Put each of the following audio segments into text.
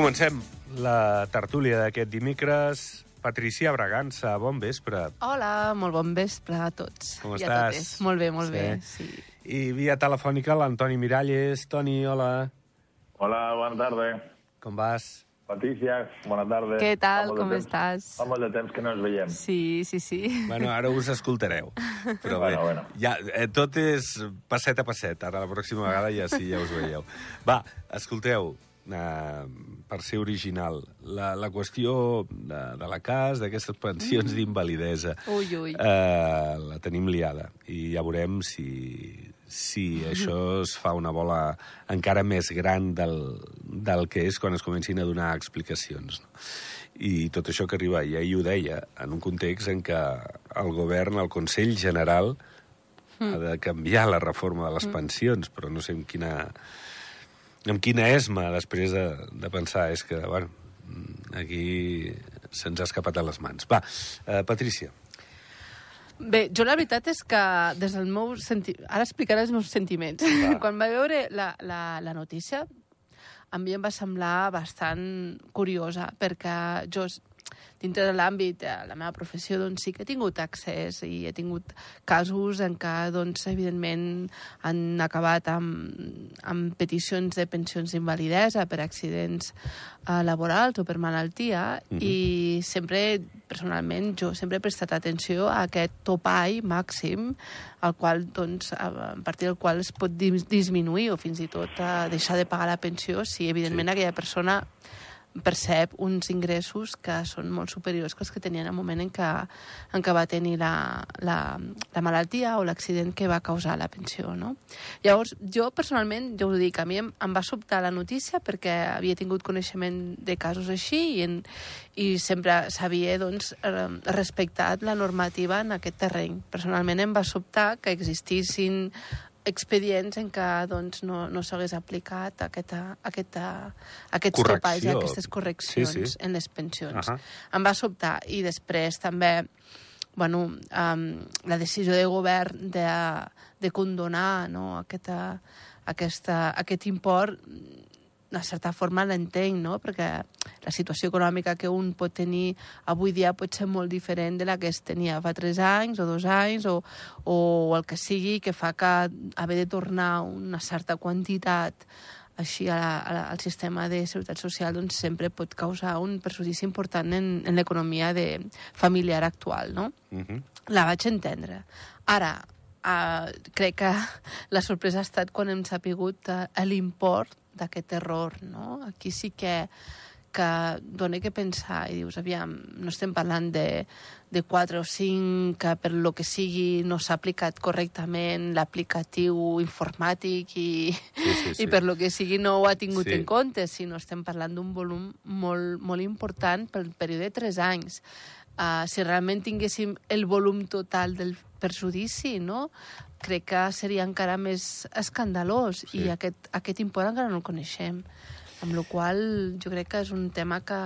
Comencem la tertúlia d'aquest dimecres. Patricia Bragança, bon vespre. Hola, molt bon vespre a tots. Com i a estàs? totes. Molt bé, molt Sí. bé. Sí. I via telefònica l'Antoni Miralles. Toni, hola, Hola, buenas tardes. com vas? Patricia, buenas tardes. Què tal, com temps- estàs? Fa molt de temps que no ens veiem. Sí, sí, sí. Bueno, ara us escoltareu. Però bé, Bueno, bueno. Ja, eh, tot és passet a passet. Ara la pròxima vegada ja sí, ja us veieu. Va, escolteu, eh, per ser original, la, la qüestió de, de la CAS, d'aquestes pensions d'invalidesa, Ui, ui. eh, la tenim liada. I ja veurem si, si això es fa una bola encara més gran del, del que és quan es comencin a donar explicacions. No? I tot això que arriba, ja ell ho deia, en un context en què el govern, el Consell General, ha de canviar la reforma de les pensions, però no sé amb quina, amb quina esma després de, de pensar. És que, bueno, aquí se'ns ha escapat a les mans. Va, eh, Patrícia. Bé, jo la veritat és que des del meu senti... Ara explicaré els meus sentiments. Quan vaig veure la, la, la notícia, a mi em va semblar bastant curiosa, perquè jo, dintre de l'àmbit de la meva professió, doncs sí que he tingut accés i he tingut casos en què, doncs, evidentment, han acabat amb, amb peticions de pensions d'invalidesa per accidents eh, laborals o per malaltia Mhm. i sempre, personalment, jo sempre he prestat atenció a aquest topall màxim al qual, doncs, a a partir del qual es pot dis- disminuir o fins i tot eh, deixar de pagar la pensió si, evidentment, Sí. aquella persona percep uns ingressos que són molt superiors que els que tenien en el moment en què, en què va tenir la, la, la malaltia o l'accident que va causar la pensió, no? Llavors, jo personalment, jo us dic, a mi em, em va sobtar la notícia perquè havia tingut coneixement de casos així i, en, i sempre s'havia doncs, eh, respectat la normativa en aquest terreny. Personalment em va sobtar que existissin expedients en què doncs, no, no s'hagués aplicat aquesta, aquesta, aquests Correcció. topalls, i aquestes correccions Sí, sí. en les pensions. Ahà. Em va sobtar. I després també bueno, um, la decisió de govern de, de condonar no, aquesta, aquesta, aquest import de certa forma l'entenc, no? perquè la situació econòmica que un pot tenir avui dia pot ser molt diferent de la que es tenia fa 3 anys o 2 anys o, o el que sigui que fa que haver de tornar una certa quantitat així a la, a la, al sistema de seguretat social doncs, sempre pot causar un perjudici important en, en l'economia de familiar actual. No? Uh -huh. La vaig entendre. Ara, uh, crec que la sorpresa ha estat quan hem sapigut uh, l'import d'aquest error, no? Aquí sí que que dona que pensar i dius, aviam, no estem parlant de, de 4 o 5 que per lo que sigui no s'ha aplicat correctament l'aplicatiu informàtic i, Sí, sí, sí. i per lo que sigui no ho ha tingut Sí. en compte, sinó estem parlant d'un volum molt, molt important pel període de 3 anys. Uh, si realment tinguéssim el volum total del perjudici, no? crec que seria encara més escandalós Sí. i aquest, aquest import encara no el coneixem. Amb la qual jo crec que és un tema que,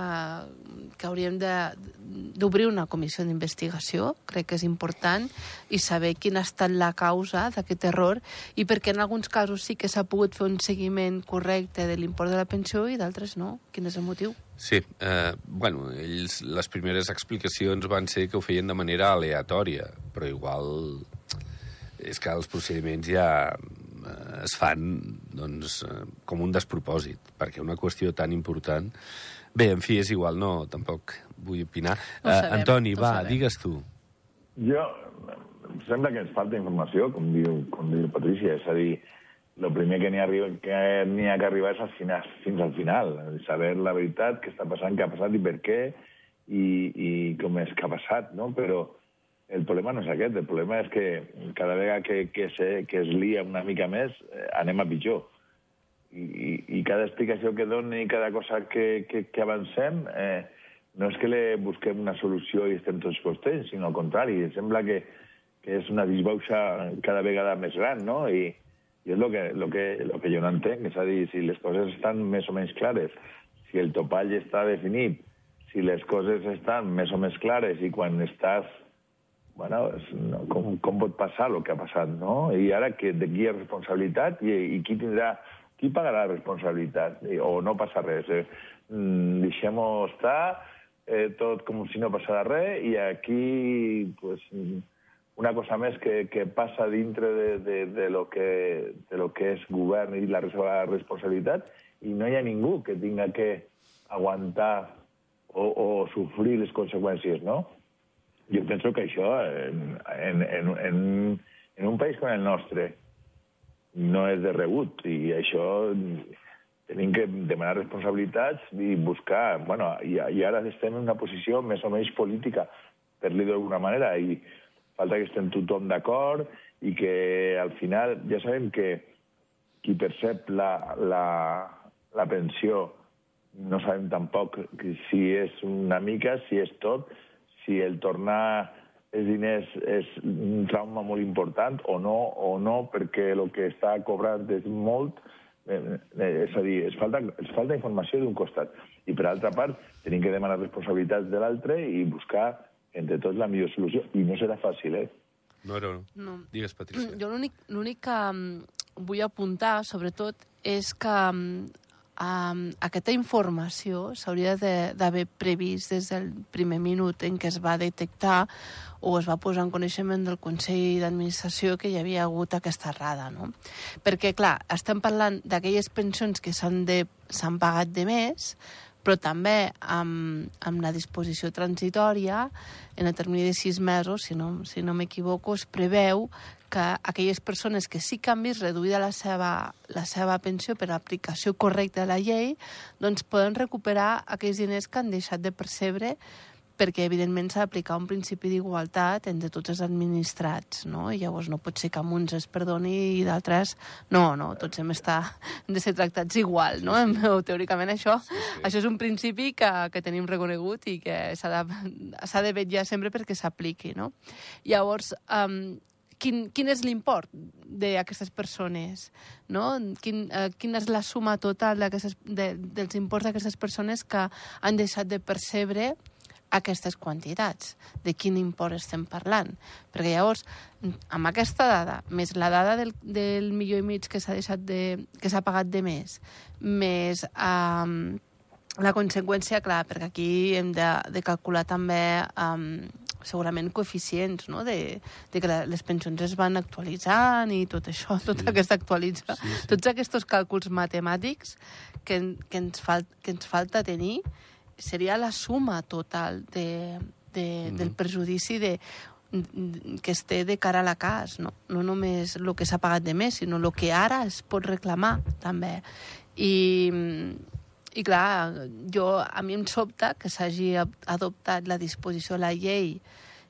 que hauríem d'obrir una comissió d'investigació, crec que és important, i saber quina ha estat la causa d'aquest error i perquè en alguns casos sí que s'ha pogut fer un seguiment correcte de l'import de la pensió i d'altres no. Quin és el motiu? Sí, eh, bueno, ells, les primeres explicacions van ser que ho feien de manera aleatòria, però igual és que els procediments ja es fan doncs, eh, com un despropòsit, perquè una qüestió tan important... Bé, en fi, és igual, no, tampoc vull opinar. Ho Eh, sabem, Antoni, ho va, sabem. digues tu. Jo, em sembla que ens falta informació, com diu, com diu Patricia, és a dir, el primer que n'hi ha, que ha que arribar és al final, fins al final, saber la veritat, què està passant, què ha passat i per què, i, i com és que ha passat, no? Però el problema no és aquest, el problema és que cada vegada que, que, se, que es lia una mica més, eh, anem a pitjor. I, i, i cada explicació que doni, cada cosa que, que, que avancem, eh, no és que le busquem una solució i estem tots contents, sinó al contrari, sembla que, que és una disbauxa cada vegada més gran, no? I, i és el que, lo que, lo que jo no entenc, és a dir, si les coses estan més o menys clares, si el topall està definit, si les coses estan més o més clares i quan estàs bueno, com, com pot passar el que ha passat, no? I ara que de qui és responsabilitat i, i qui tindrà qui pagarà la responsabilitat? O no passa res. Eh? mm, deixem-ho estar, eh, tot com si no passara res, i aquí pues, una cosa més que, que passa dintre de, de, de, lo que, de lo que és govern i la seva responsabilitat, i no hi ha ningú que tinga que aguantar o, o sofrir les conseqüències, no? Jo penso que això, en, en, en, en, un país com el nostre, no és de rebut, i això tenim que demanar responsabilitats i buscar... Bueno, i, i ara estem en una posició més o menys política, per dir d'alguna manera, i falta que estem tothom d'acord i que al final ja sabem que qui percep la, la, la pensió no sabem tampoc si és una mica, si és tot, si el tornar els diners és un trauma molt important o no, o no perquè el que està cobrant és molt, eh, eh, és a dir, es falta, es falta informació d'un costat. I per altra part, tenim que demanar responsabilitats de l'altre i buscar entre tots la millor solució. I no serà fàcil, eh? No, no, no. Digues, Patricia. Jo l'únic que mm, vull apuntar, sobretot, és que mm, um, aquesta informació s'hauria d'haver previst des del primer minut en què es va detectar o es va posar en coneixement del Consell d'Administració que hi havia hagut aquesta errada, no? Perquè, clar, estem parlant d'aquelles pensions que s'han pagat de més, però també amb, amb la disposició transitòria, en el termini de sis mesos, si no, si no m'equivoco, es preveu que aquelles persones que sí que han vist reduïda la seva, la seva pensió per aplicació correcta de la llei, doncs poden recuperar aquells diners que han deixat de percebre perquè, evidentment, s'ha d'aplicar un principi d'igualtat entre tots els administrats, no? I llavors no pot ser que a uns es perdoni i d'altres no, no, tots hem, estar, hem de ser tractats igual, no? Sí, sí. Teòricament això, sí, sí. això és un principi que, que tenim reconegut i que s'ha de, de vetllar sempre perquè s'apliqui, no? Llavors, um, quin, quin és l'import d'aquestes persones, no? Quin, uh, quina és la suma total de, dels imports d'aquestes persones que han deixat de percebre aquestes quantitats, de quin import estem parlant. Perquè llavors, amb aquesta dada, més la dada del, del milió i mig que s'ha deixat de, que s'ha pagat de més, més um, la conseqüència, clar, perquè aquí hem de, de calcular també um, segurament coeficients, no? de, de que les pensions es van actualitzant i tot això, sí. tota aquesta actualitza, sí, sí. tots aquests càlculs matemàtics que, que, ens fal, que ens falta tenir seria la suma total de, de, mm. del perjudici de, que es té de cara a la cas, no, no només el que s'ha pagat de més, sinó el que ara es pot reclamar, també. I, i clar, jo, a mi em sobta que s'hagi adoptat la disposició de la llei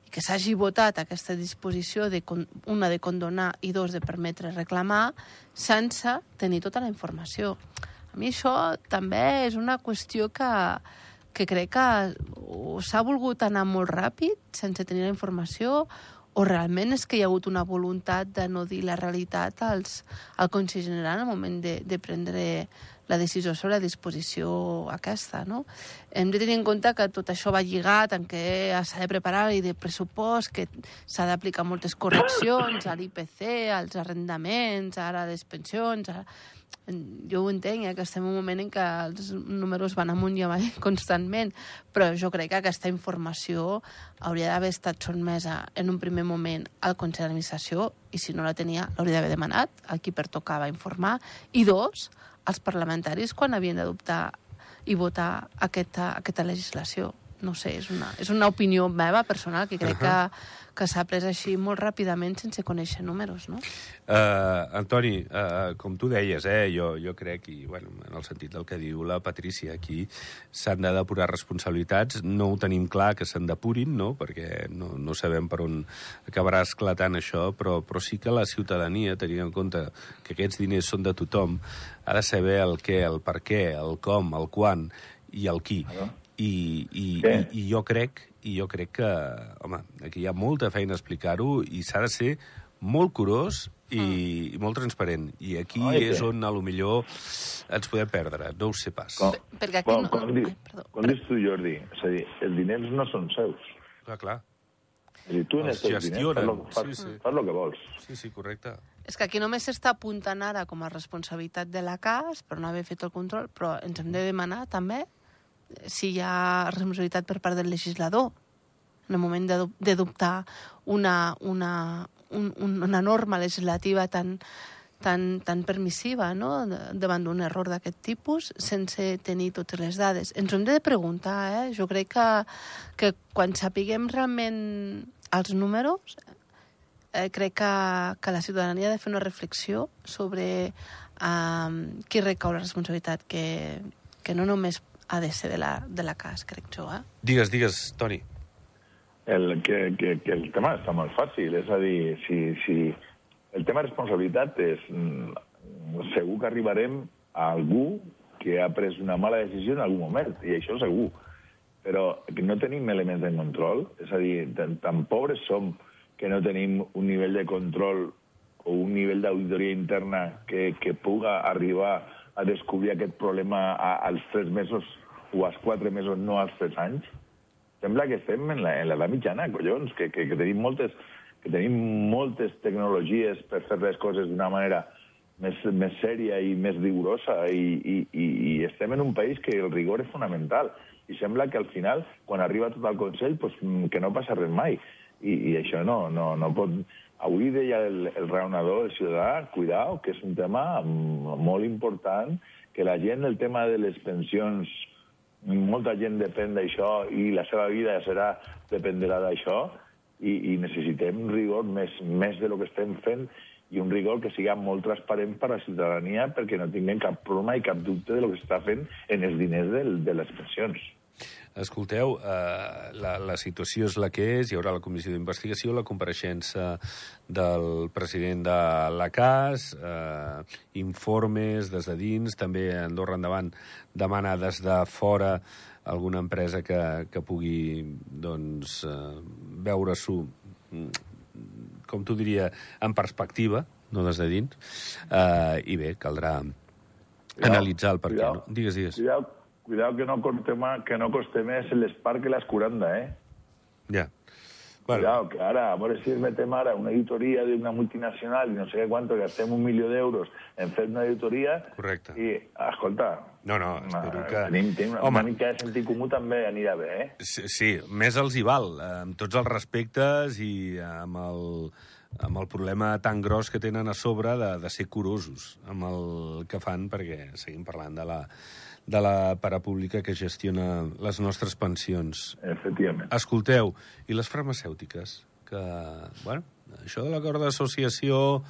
i que s'hagi votat aquesta disposició, de, una de condonar i dos de permetre reclamar, sense tenir tota la informació. A mi això també és una qüestió que, que crec que s'ha volgut anar molt ràpid sense tenir la informació o realment és que hi ha hagut una voluntat de no dir la realitat als, al Consell General al moment de, de prendre la decisió sobre la disposició aquesta. No? Hem de tenir en compte que tot això va lligat en què s'ha de preparar i de pressupost, que s'ha d'aplicar moltes correccions a l'IPC, als arrendaments, ara a les pensions... A... Jo ho entenc, eh, que estem en un moment en què els números van amunt i avall constantment, però jo crec que aquesta informació hauria d'haver estat sotmesa en un primer moment al Consell d'Administració i si no la tenia l'hauria d'haver demanat a qui pertocava informar i dos, els parlamentaris quan havien d'adoptar i votar aquesta, aquesta legislació. No sé, és una, és una opinió meva personal que crec uh -huh. que, que s'ha pres així molt ràpidament sense conèixer números, no? Uh, Antoni, uh, com tu deies, eh, jo, jo crec, i bueno, en el sentit del que diu la Patrícia, aquí s'han de depurar responsabilitats, no ho tenim clar que se'n depurin, no? perquè no, no sabem per on acabarà esclatant això, però, però sí que la ciutadania, tenint en compte que aquests diners són de tothom, ha de saber el què, el per què, el com, el quan i el qui. I, i, sí. i, i jo crec i jo crec que, home, aquí hi ha molta feina a explicar-ho i s'ha de ser molt curós i, mm. i molt transparent. I aquí Oi, és on, a lo millor, ens podem perdre. No ho sé pas. Com, Perquè aquí com, no... com, di, Ai, com dius tu, Jordi, és a dir, els diners no són seus. Clar, clar. És a dir, tu els gestionen. Diners, fas, fas, sí, sí. fas el que vols. Sí, sí, correcte. És que aquí només s'està apuntant ara com a responsabilitat de la CAS per no haver fet el control, però ens hem de demanar també si hi ha responsabilitat per part del legislador en el moment d'adoptar una, una, un, una norma legislativa tan, tan, tan permissiva no? davant d'un error d'aquest tipus sense tenir totes les dades. Ens ho hem de preguntar, eh? Jo crec que, que quan sapiguem realment els números, eh, crec que, que la ciutadania ha de fer una reflexió sobre eh, qui recau la responsabilitat, que, que no només ha de ser de la, de la cas, crec jo. Eh? Digues, digues, Toni. El, que, que, que el tema està molt fàcil, és a dir, si, si el tema de responsabilitat és... Mm, segur que arribarem a algú que ha pres una mala decisió en algun moment, i això segur. Però que no tenim elements de control, és a dir, tan, tan pobres som que no tenim un nivell de control o un nivell d'auditoria interna que, que puga arribar a descobrir aquest problema als tres mesos o als quatre mesos, no als tres anys. Sembla que estem en l'edat mitjana, collons, que, que, que tenim moltes que tenim moltes tecnologies per fer les coses d'una manera més, més sèria i més rigorosa i, i, i, i estem en un país que el rigor és fonamental i sembla que al final, quan arriba tot el Consell, pues, que no passa res mai. I, i això no, no, no pot... Avui deia el, el raonador, el ciutadà, cuidao, que és un tema molt important, que la gent, el tema de les pensions, molta gent depèn d'això i la seva vida serà dependrà d'això, i, i necessitem rigor més, més de lo que estem fent i un rigor que siga molt transparent per a la ciutadania perquè no tinguem cap problema i cap dubte de lo que s'està fent en els diners del, de les pensions. Escolteu, eh, la, la situació és la que és, hi haurà la comissió d'investigació, la compareixença del president de la CAS, eh, informes des de dins, també Andorra Endavant demana des de fora alguna empresa que, que pugui doncs, eh, veure-s'ho, mm, com tu diria, en perspectiva, no des de dins, eh, i bé, caldrà cuidao, analitzar el per què. No? Digues, digues. Cuidao, cuidao que no coste, más, que no coste més l'espar que les 40, eh? Ja. Bueno. Cuidado, que ara, a veure si es metem ara una editoria d'una multinacional i no sé quant, gastem un milió d'euros en fer una editoria... Correcte. I, escolta... No, no, espero que... Tenim, tenim una, Home, una mica de sentit comú també anirà bé, eh? Sí, sí, més els hi val, amb tots els respectes i amb el, amb el problema tan gros que tenen a sobre de, de ser curosos amb el que fan, perquè seguim parlant de la de la parapública que gestiona les nostres pensions. Efectivament. Escolteu, i les farmacèutiques? Que, bueno, això de l'acord d'associació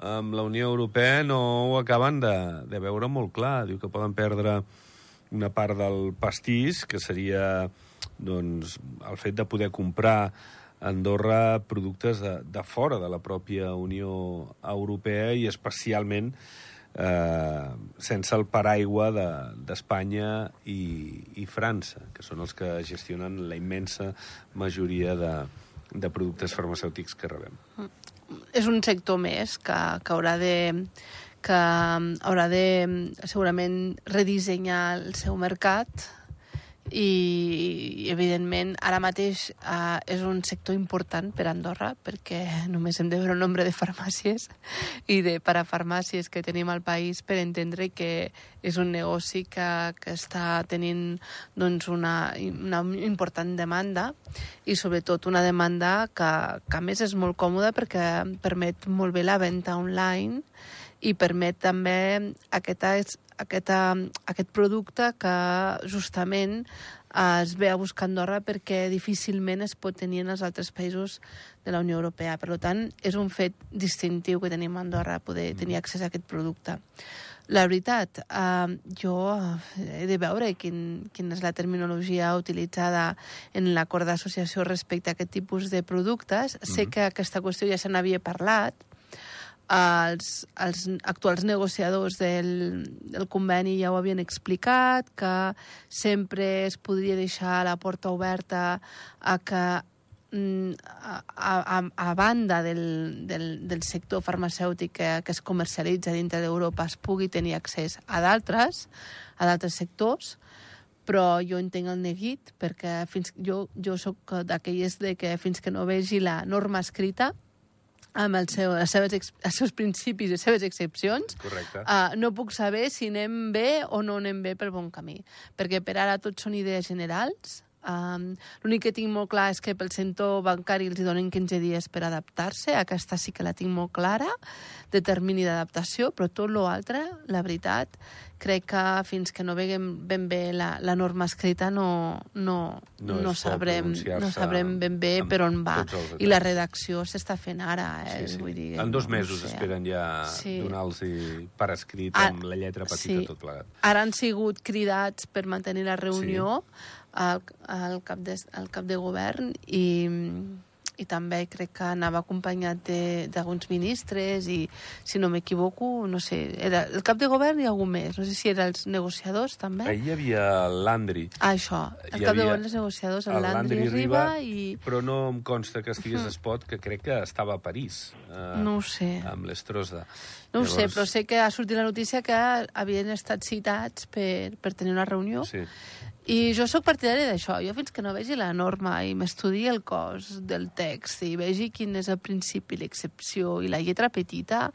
amb la Unió Europea no ho acaben de, de veure molt clar. Diu que poden perdre una part del pastís, que seria doncs, el fet de poder comprar a Andorra productes de, de fora de la pròpia Unió Europea i especialment eh, sense el paraigua d'Espanya de, i, i França, que són els que gestionen la immensa majoria de, de productes farmacèutics que rebem. És un sector més que, que haurà de que haurà de segurament redissenyar el seu mercat i, evidentment, ara mateix uh, és un sector important per Andorra perquè només hem de veure el nombre de farmàcies i de parafarmàcies que tenim al país per entendre que és un negoci que, que està tenint doncs, una, una important demanda i sobretot una demanda que, que a més és molt còmoda perquè permet molt bé la venda online i permet també aquesta, aquesta, aquest producte que justament es ve a buscar Andorra perquè difícilment es pot tenir en els altres països de la Unió Europea. Per tant, és un fet distintiu que tenim a Andorra, poder mm. tenir accés a aquest producte. La veritat, eh, jo he de veure quin, quina és la terminologia utilitzada en l'acord d'associació respecte a aquest tipus de productes. Mm -hmm. Sé que aquesta qüestió ja se n'havia parlat, els, els actuals negociadors del, del conveni ja ho havien explicat, que sempre es podria deixar la porta oberta a que mm, a, a, a banda del, del, del sector farmacèutic que, que es comercialitza dintre d'Europa es pugui tenir accés a d'altres, a d'altres sectors, però jo entenc el neguit perquè fins, jo, jo sóc d'aquelles de que fins que no vegi la norma escrita amb el seu, les seves, ex- els seus principis i les seves excepcions, Correcte. uh, no puc saber si anem bé o no anem bé pel bon camí. Perquè per ara tot són idees generals. Um, L'únic que tinc molt clar és que pel sector bancari els hi donen 15 dies per adaptar-se. Aquesta sí que la tinc molt clara, de termini d'adaptació, però tot l'altre, la veritat, crec que fins que no veguem ben bé la, la norma escrita no, no, No no, no, sabrem, no sabrem ben bé per on va. I la redacció s'està fent ara, eh? Sí, sí. Vull dir, en dos no mesos sé. esperen ja Sí. donar-los per escrit Ah, amb la lletra petita sí. tot plegat. Ara han sigut cridats per mantenir la reunió al, al, cap de, al cap de govern i, i també crec que anava acompanyat de- d'alguns ministres i, si no m'equivoco, no sé, era el cap de govern i algú més. No sé si eren els negociadors, també. Ahir hi havia l'Andri. Ah, això. El Hi cap de govern dels negociadors, el Landry Riba i... Però no em consta que estigués a Espot, que crec que estava a París. Eh, No ho sé. Amb l'Estrosda. No ho sé, però sé que ha sortit la notícia que havien estat citats per, per tenir una reunió. Sí. I jo sóc partidari d'això. Jo fins que no vegi la norma i m'estudi el cos del text i vegi quin és el principi, l'excepció i la lletra petita,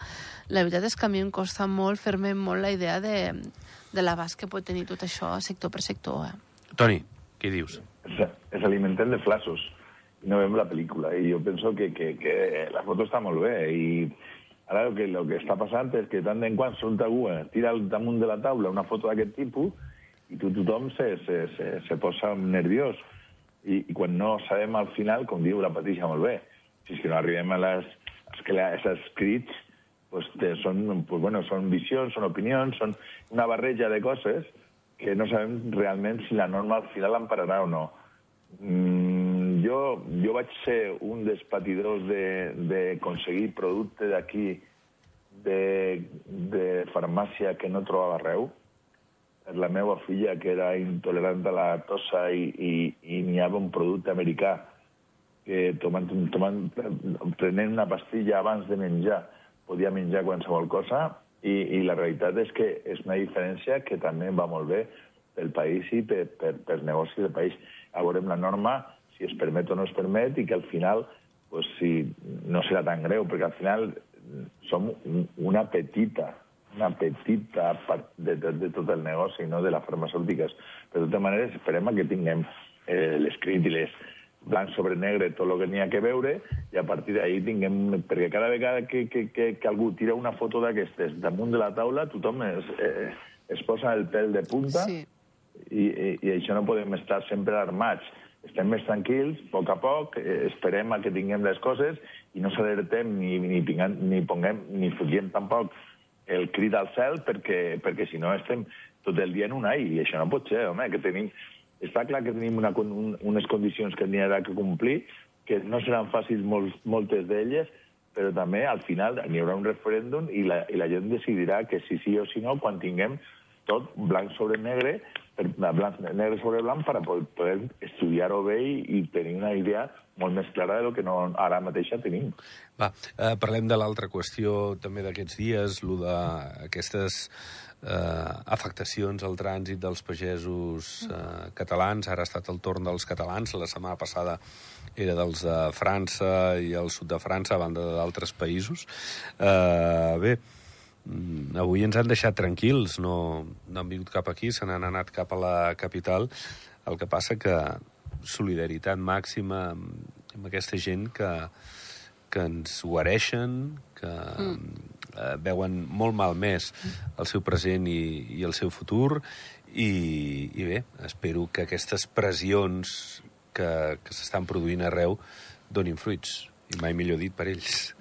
la veritat és que a mi em costa molt fer-me molt la idea de, de l'abast que pot tenir tot això sector per sector. Eh? Toni, què dius? se, se alimenten de flassos i no veiem la pel·lícula. I jo penso que, que, que la foto està molt bé i ara el que, lo que està passant és que de tant en quant surt algú, eh, tira al damunt de la taula una foto d'aquest tipus i tu, tothom se, se, se, se posa nerviós. I, I quan no sabem al final, com diu la Patricia molt bé, si és que no arribem a les, que als escrits, pues, te, són, pues, bueno, són visions, són opinions, són una barreja de coses que no sabem realment si la norma al final l'empararà o no. Mm, jo, jo vaig ser un dels patidors d'aconseguir de, producte d'aquí de, de farmàcia que no trobava arreu. Per la meva filla, que era intolerant a la lactosa i, i, i n'hi havia un producte americà que tomant, tomant, prenent una pastilla abans de menjar podia menjar qualsevol cosa i, i la realitat és que és una diferència que també va molt bé pel país i per, per, per negoci del país. A veurem la norma, si es permet o no es permet, i que al final pues, si no serà tan greu, perquè al final som un- una petita una petita part de, de, de tot el negoci, no de les farmacèutiques. Però de totes maneres esperem que tinguem eh, l'escrit i les blanc sobre negre tot el que n'hi ha que veure i a partir d'ahir tinguem... Perquè cada vegada que, que, que, que algú tira una foto d'aquestes damunt de la taula, tothom es, eh, es posa el pèl de punta Sí. i, i, i això no podem estar sempre armats. Estem més tranquils, a poc a poc, eh, esperem a que tinguem les coses i no s'alertem ni, ni, pinguem, ni ponguem, ni fugiem tampoc el crit al cel perquè, perquè si no estem tot el dia en un ai i això no pot ser, home, que tenim... Està clar que tenim una, un, unes condicions que n'hi haurà que complir, que no seran fàcils molts, moltes d'elles, però també al final n'hi haurà un referèndum i la, i la gent decidirà que sí, sí o sí no quan tinguem tot blanc sobre negre, negre sobre blanc, per poder, poder estudiar-ho bé i, tenir una idea molt més clara de lo que no, ara mateixa tenim. Va, eh, parlem de l'altra qüestió també d'aquests dies, lo d'aquestes eh, afectacions al trànsit dels pagesos eh, catalans. Ara ha estat el torn dels catalans, la setmana passada era dels de França i el sud de França, a banda d'altres països. Eh, bé, mm, avui ens han deixat tranquils, no, no han vingut cap aquí, se n'han anat cap a la capital. El que passa que solidaritat màxima amb, amb aquesta gent que, que ens guareixen, que mm. eh, veuen molt malmès el seu present i, i el seu futur, i, i bé, espero que aquestes pressions que, que s'estan produint arreu donin fruits, i mai millor dit per ells.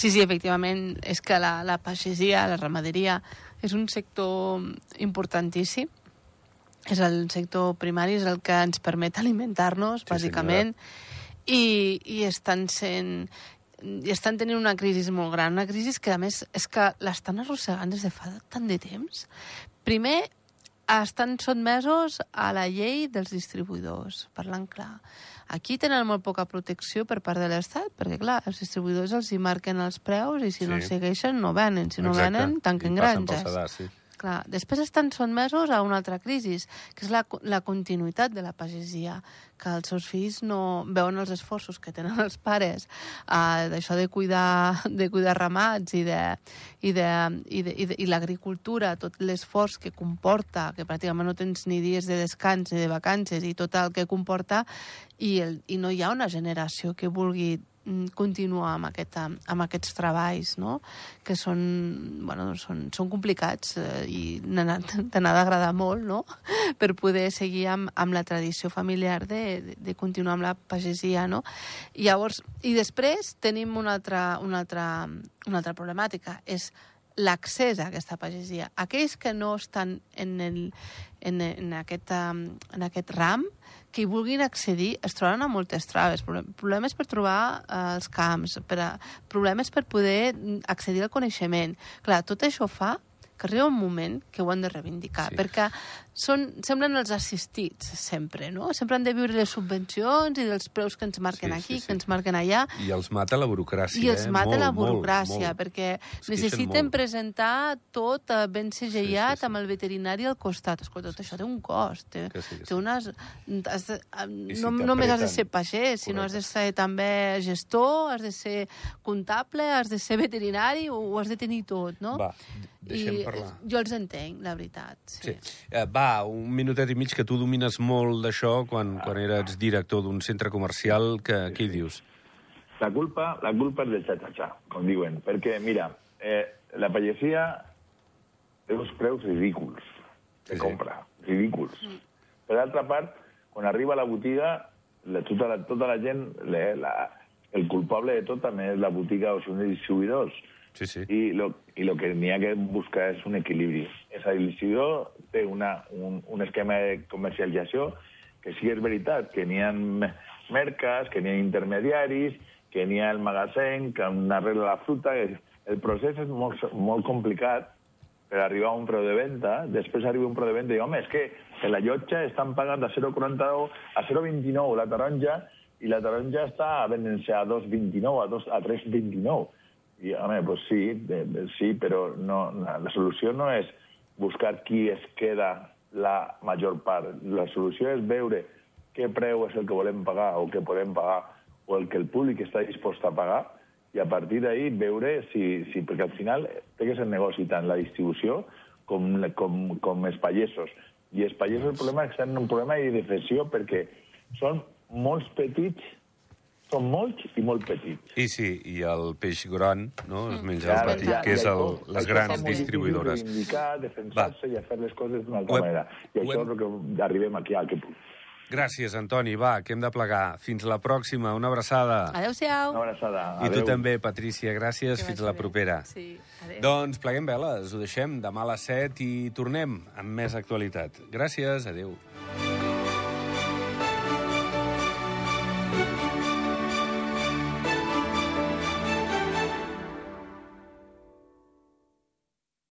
Sí, sí, efectivament, és que la, la pagesia, la ramaderia, és un sector importantíssim. És el sector primari, és el que ens permet alimentar-nos, Sí, bàsicament, i, i estan sent i estan tenint una crisi molt gran, una crisi que, a més, és que l'estan arrossegant des de fa tant de temps. Primer, estan sotmesos a la llei dels distribuïdors, parlant clar. Aquí tenen molt poca protecció per part de l'Estat, perquè, clar, els distribuïdors els hi marquen els preus i si no Sí. els segueixen no venen. Si no Exacte. venen, tanquen granges. sedàs, sí. Clar, després estan sotmesos a una altra crisi, que és la, la continuïtat de la pagesia, que els seus fills no veuen els esforços que tenen els pares uh, d'això de cuidar, de cuidar ramats i, de, i, de, i, de, i, de, i l'agricultura, tot l'esforç que comporta, que pràcticament no tens ni dies de descans ni de vacances i tot el que comporta, i, el, i no hi ha una generació que vulgui continuar amb, aquesta, amb aquests treballs, no? que són, bueno, són, són complicats eh, i te n'ha d'agradar molt no? per poder seguir amb, amb la tradició familiar de, de, continuar amb la pagesia. No? I llavors, i després tenim una altra, una altra, una altra problemàtica, és l'accés a aquesta pagesia. Aquells que no estan en, el, en, en, aquest, en aquest ram, que hi vulguin accedir es troben amb moltes traves. Problemes per trobar eh, els camps, per a, problemes per poder accedir al coneixement. Clar, tot això fa que arriba un moment que ho han de reivindicar, sí. perquè són, semblen els assistits, sempre, no? Sempre han de viure les subvencions i dels preus que ens marquen sí, aquí, sí, sí. que ens marquen allà. I els mata la burocràcia, I els eh? mata molt, la burocràcia, molt, molt. perquè necessiten presentar tot eh, ben segellat sí, sí, sí. amb el veterinari al costat. Escolta, tot això té un cost. Té, sí, sí. té unes... Has de, si no només has de ser pagès, sinó has de ser també gestor, has de ser comptable, has de ser veterinari, ho has de tenir tot, no? Va, deixem I parlar. jo els entenc, la veritat. Sí. sí. Uh, va, un minutet i mig que tu domines molt d'això quan, quan eres director d'un centre comercial. Que, què hi dius? La culpa, la culpa és del xa-xa-xa, com diuen. Perquè, mira, eh, la pagesia té uns preus ridículs de sí, compra. Sí. Ridículs. Mm. Per altra part, quan arriba a la botiga, la, tota, la, tota la gent, la, la, el culpable de tot també és la botiga o són els distribuïdors. Sí, sí. I lo, i lo que ha que buscar és un equilibri. És a dir, té una, un, un esquema de comercialització que sí és veritat que n'hi ha mercats, que n'hi ha intermediaris, que n'hi ha el magatzem, que arregla la fruita... El procés és molt, molt complicat per arribar a un preu de venda. Després arriba un preu de venda i, home, és que la llotja estan pagant a 0,49, a 0,29 la taronja i la taronja està venent-se a 2,29, a, 2, a 3,29 i, home, pues sí, de, sí, però no, la solució no és buscar qui es queda la major part. La solució és veure què preu és el que volem pagar o què podem pagar o el que el públic està dispost a pagar i a partir d'ahir veure si, si... Perquè al final té que ser negoci tant la distribució com, com, com els pagesos. I els pagesos el problema és que tenen un problema de defensió perquè són molts petits són molts i molt petits. I sí, i el peix gron, no? Es menja el petit, que és el, les grans distribuïdores. Reivindicar, defensar-se i fer les coses d'una altra manera. I això és el que arribem aquí a aquest punt. Gràcies, Antoni. Va, que hem de plegar. Fins la pròxima. Una abraçada. Adéu-siau. Una abraçada. I tu també, Patrícia. Gràcies. Que Fins la propera. Sí, adéu. Doncs pleguem veles. Ho deixem demà a les 7 i tornem amb més actualitat. Gràcies. Adéu.